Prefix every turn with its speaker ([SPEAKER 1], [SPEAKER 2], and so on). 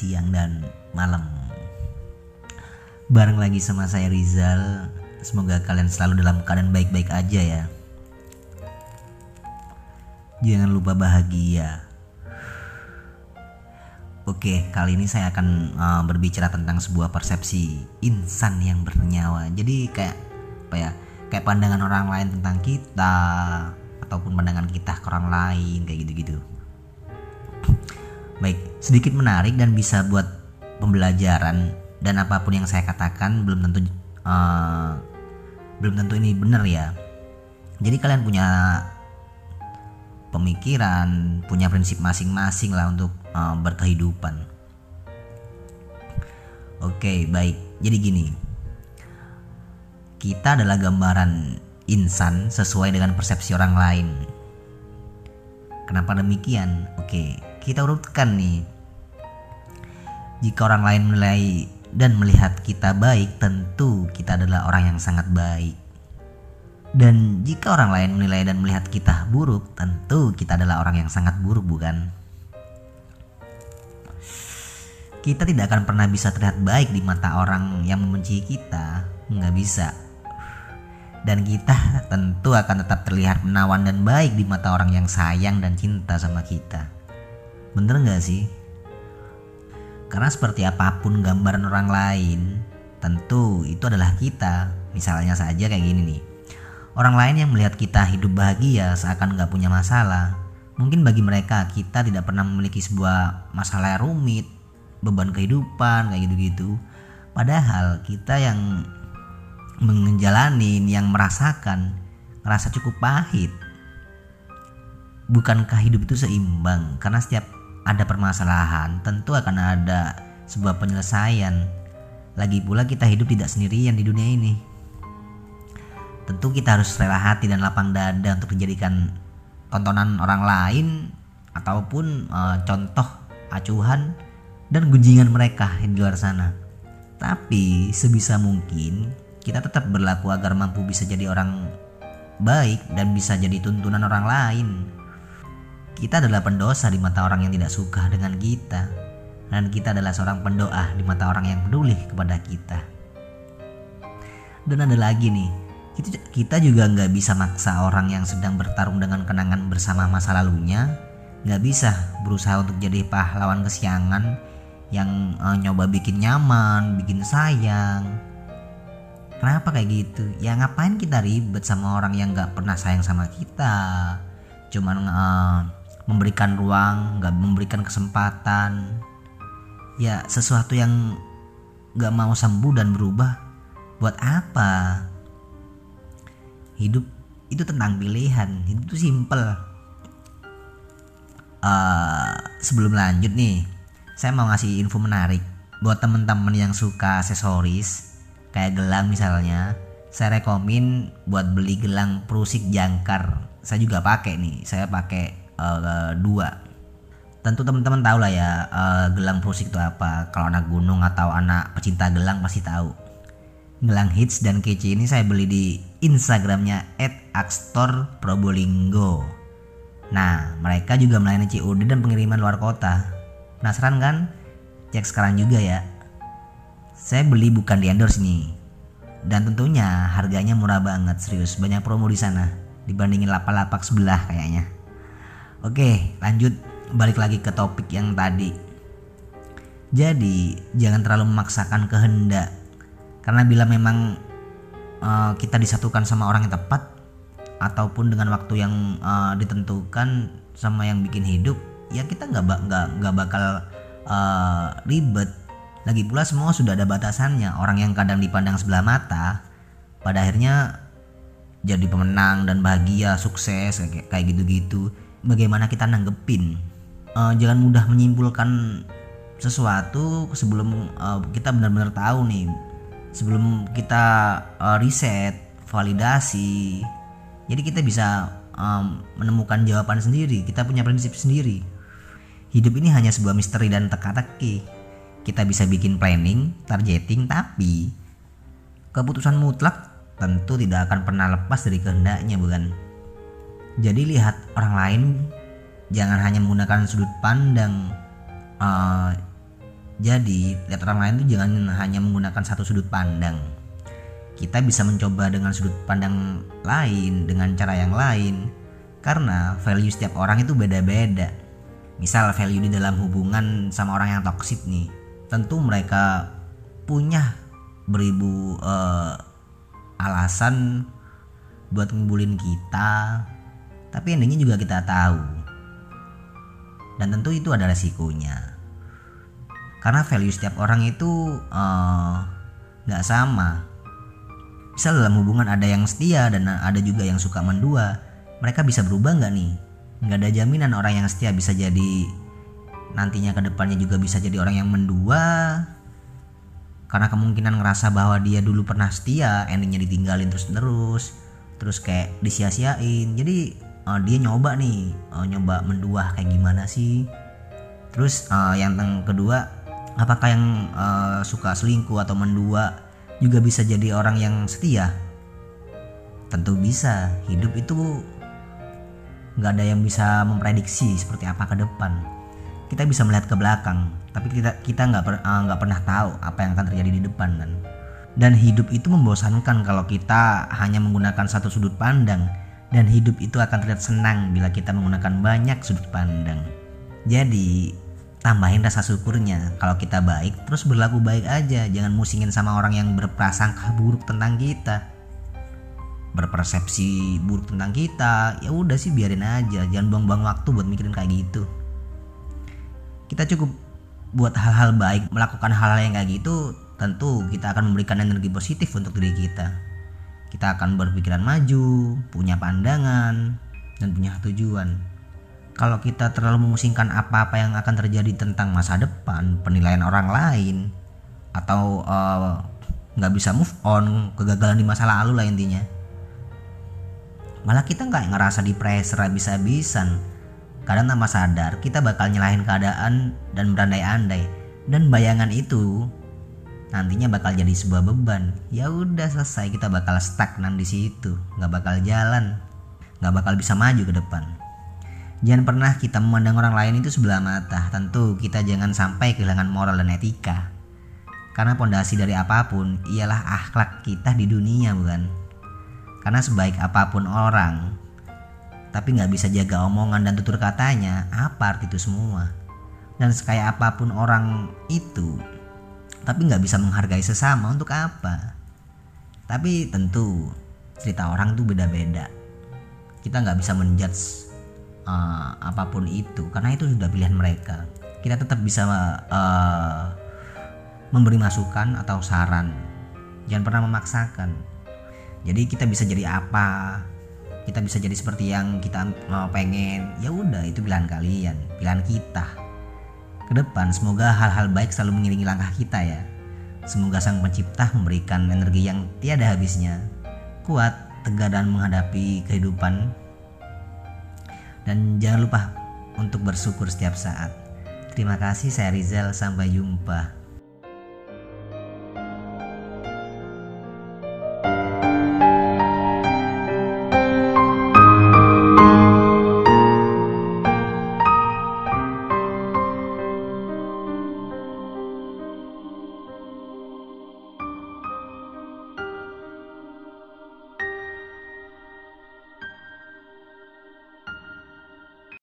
[SPEAKER 1] siang, dan malam. Bareng lagi sama saya Rizal. Semoga kalian selalu dalam keadaan baik-baik aja ya. Jangan lupa bahagia. Oke, kali ini saya akan uh, berbicara tentang sebuah persepsi insan yang bernyawa. Jadi kayak apa ya? Kayak pandangan orang lain tentang kita ataupun pandangan kita ke orang lain kayak gitu-gitu. Baik, sedikit menarik dan bisa buat pembelajaran dan apa pun yang saya katakan belum tentu uh, belum tentu ini benar ya. Jadi kalian punya pemikiran, punya prinsip masing-masing lah untuk uh, berkehidupan. Oke, baik. Jadi gini. Kita adalah gambaran insan sesuai dengan persepsi orang lain. Kenapa demikian? Oke, kita urutkan nih. Jika orang lain menilai dan melihat kita baik, tentu kita adalah orang yang sangat baik. Dan jika orang lain menilai dan melihat kita buruk, tentu kita adalah orang yang sangat buruk, bukan? Kita tidak akan pernah bisa terlihat baik di mata orang yang membenci kita, nggak bisa. Dan kita tentu akan tetap terlihat menawan dan baik di mata orang yang sayang dan cinta sama kita. Bener nggak sih? Karena seperti apa pun gambaran orang lain, tentu itu adalah kita. Misalnya saja kayak gini nih. Orang lain yang melihat kita hidup bahagia seakan nggak punya masalah. Mungkin bagi mereka kita tidak pernah memiliki sebuah masalah rumit, beban kehidupan kayak gitu-gitu padahal kita yang menjalani yang merasakan ngerasa cukup pahit bukankah hidup itu seimbang karena setiap ada permasalahan tentu akan ada sebuah penyelesaian lagi pula kita hidup tidak sendirian di dunia ini tentu kita harus rela hati dan lapang dada untuk dijadikan tontonan orang lain ataupun uh, contoh acuhan dan gunjingan mereka di luar sana. Tapi sebisa mungkin kita tetap berlaku agar mampu bisa jadi orang baik dan bisa jadi tuntunan orang lain. Kita adalah pendosa di mata orang yang tidak suka dengan kita. Dan kita adalah seorang pendoa di mata orang yang peduli kepada kita. Dan ada lagi nih, kita juga nggak bisa maksa orang yang sedang bertarung dengan kenangan bersama masa lalunya. Nggak bisa berusaha untuk jadi pahlawan kesiangan yang uh, nyoba bikin nyaman, bikin sayang. Kenapa kayak gitu? Ya ngapain kita ribet sama orang yang gak pernah sayang sama kita? Cuman uh, memberikan ruang, gak memberikan kesempatan. Ya sesuatu yang gak mau sembuh dan berubah. Buat apa? Hidup itu tentang pilihan. Hidup itu simple. Uh, sebelum lanjut nih, saya mau ngasih info menarik buat temen-temen yang suka aksesoris kayak gelang misalnya saya rekomin buat beli gelang prusik jangkar saya juga pakai nih saya pakai uh, dua tentu teman-teman tahu lah ya uh, gelang prusik itu apa kalau anak gunung atau anak pecinta gelang pasti tahu gelang hits dan kece ini saya beli di instagramnya @akstor_probolinggo nah mereka juga melayani COD dan pengiriman luar kota Penasaran kan? Cek sekarang juga ya. Saya beli bukan di endorse nih. Dan tentunya harganya murah banget serius. Banyak promo di sana dibandingin lapak-lapak sebelah kayaknya. Oke, lanjut balik lagi ke topik yang tadi. Jadi, jangan terlalu memaksakan kehendak. Karena bila memang uh, kita disatukan sama orang yang tepat ataupun dengan waktu yang uh, ditentukan sama yang bikin hidup ya kita nggak nggak nggak bakal uh, ribet lagi pula semua sudah ada batasannya orang yang kadang dipandang sebelah mata pada akhirnya jadi pemenang dan bahagia sukses kayak kayak gitu-gitu bagaimana kita nanggepin. Uh, jangan mudah menyimpulkan sesuatu sebelum uh, kita benar-benar tahu nih. Sebelum kita uh, riset validasi. Jadi kita bisa um, menemukan jawaban sendiri. Kita punya prinsip sendiri. Hidup ini hanya sebuah misteri dan teka-teki. Kita bisa bikin planning, targeting, tapi keputusan mutlak tentu tidak akan pernah lepas dari kehendaknya, bukan? Jadi lihat orang lain, jangan hanya menggunakan sudut pandang uh, Jadi, lihat orang lain itu jangan hanya menggunakan satu sudut pandang. Kita bisa mencoba dengan sudut pandang lain, dengan cara yang lain, karena value setiap orang itu beda-beda. Misal value di dalam hubungan sama orang yang toksik nih, tentu mereka punya beribu uh, alasan buat ngumpulin kita, tapi endingnya juga kita tahu. Dan tentu itu ada resikonya. Karena value setiap orang itu eh, nggak uh, sama. Misal dalam hubungan ada yang setia dan ada juga yang suka mendua. Mereka bisa berubah nggak nih? Nggak ada jaminan orang yang setia bisa jadi nantinya ke depannya juga bisa jadi orang yang mendua. Karena kemungkinan ngerasa bahwa dia dulu pernah setia endingnya ditinggalin terus terus terus kayak disia-siain. Jadi uh, dia nyoba nih uh, nyoba mendua kayak gimana sih? Terus uh, yang kedua apakah yang uh, suka selingkuh atau mendua juga bisa jadi orang yang setia? Tentu bisa. Hidup itu nggak ada yang bisa memprediksi seperti apa ke depan. Kita bisa melihat ke belakang tapi kita kita nggak per, pernah tahu apa yang akan terjadi di depan dan dan hidup itu membosankan kalau kita hanya menggunakan satu sudut pandang dan hidup itu akan terlihat senang bila kita menggunakan banyak sudut pandang. Jadi tambahin rasa syukurnya. Kalau kita baik terus berlaku baik aja. Jangan musingin sama orang yang berprasangka buruk tentang kita. Berpersepsi buruk tentang kita ya udah sih biarin aja. Jangan buang-buang waktu buat mikirin kayak gitu. Kita cukup buat hal-hal baik melakukan hal-hal yang kayak gitu tentu kita akan memberikan energi positif untuk diri kita kita akan berpikiran maju punya pandangan dan punya tujuan kalau kita terlalu memusingkan apa-apa yang akan terjadi tentang masa depan, penilaian orang lain, atau eh, nggak uh, bisa move on, kegagalan di masa lalu lah intinya. Malah kita nggak ngerasa di pressure bisa-bisan. Kadang tanpa sadar kita bakal nyalahin keadaan dan berandai-andai. Dan bayangan itu nantinya bakal jadi sebuah beban. Ya udah selesai kita bakal stagnan di situ, nggak bakal jalan, nggak bakal bisa maju ke depan. Jangan pernah kita memandang orang lain itu sebelah mata. Tentu kita jangan sampai kehilangan moral dan etika. Karena pondasi dari apa pun ialah akhlak kita di dunia bukan? Karena sebaik apa pun orang, tapi nggak bisa jaga omongan dan tutur katanya, apa arti itu semua? Dan sekaya apa pun orang itu, tapi nggak bisa menghargai sesama untuk apa? Tapi tentu cerita orang tuh beda-beda. Kita nggak bisa menjudge uh, apa pun itu karena itu sudah pilihan mereka. Kita tetap bisa uh, memberi masukan atau saran. Jangan pernah memaksakan. Jadi kita bisa jadi apa? Kita bisa jadi seperti yang kita mau pengen. Ya udah itu pilihan kalian pilihan kita ke depan semoga hal-hal baik selalu mengiringi langkah kita ya semoga sang pencipta memberikan energi yang tiada habisnya kuat tegar dan menghadapi kehidupan dan jangan lupa untuk bersyukur setiap saat. Terima kasih saya Rizal, sampai jumpa.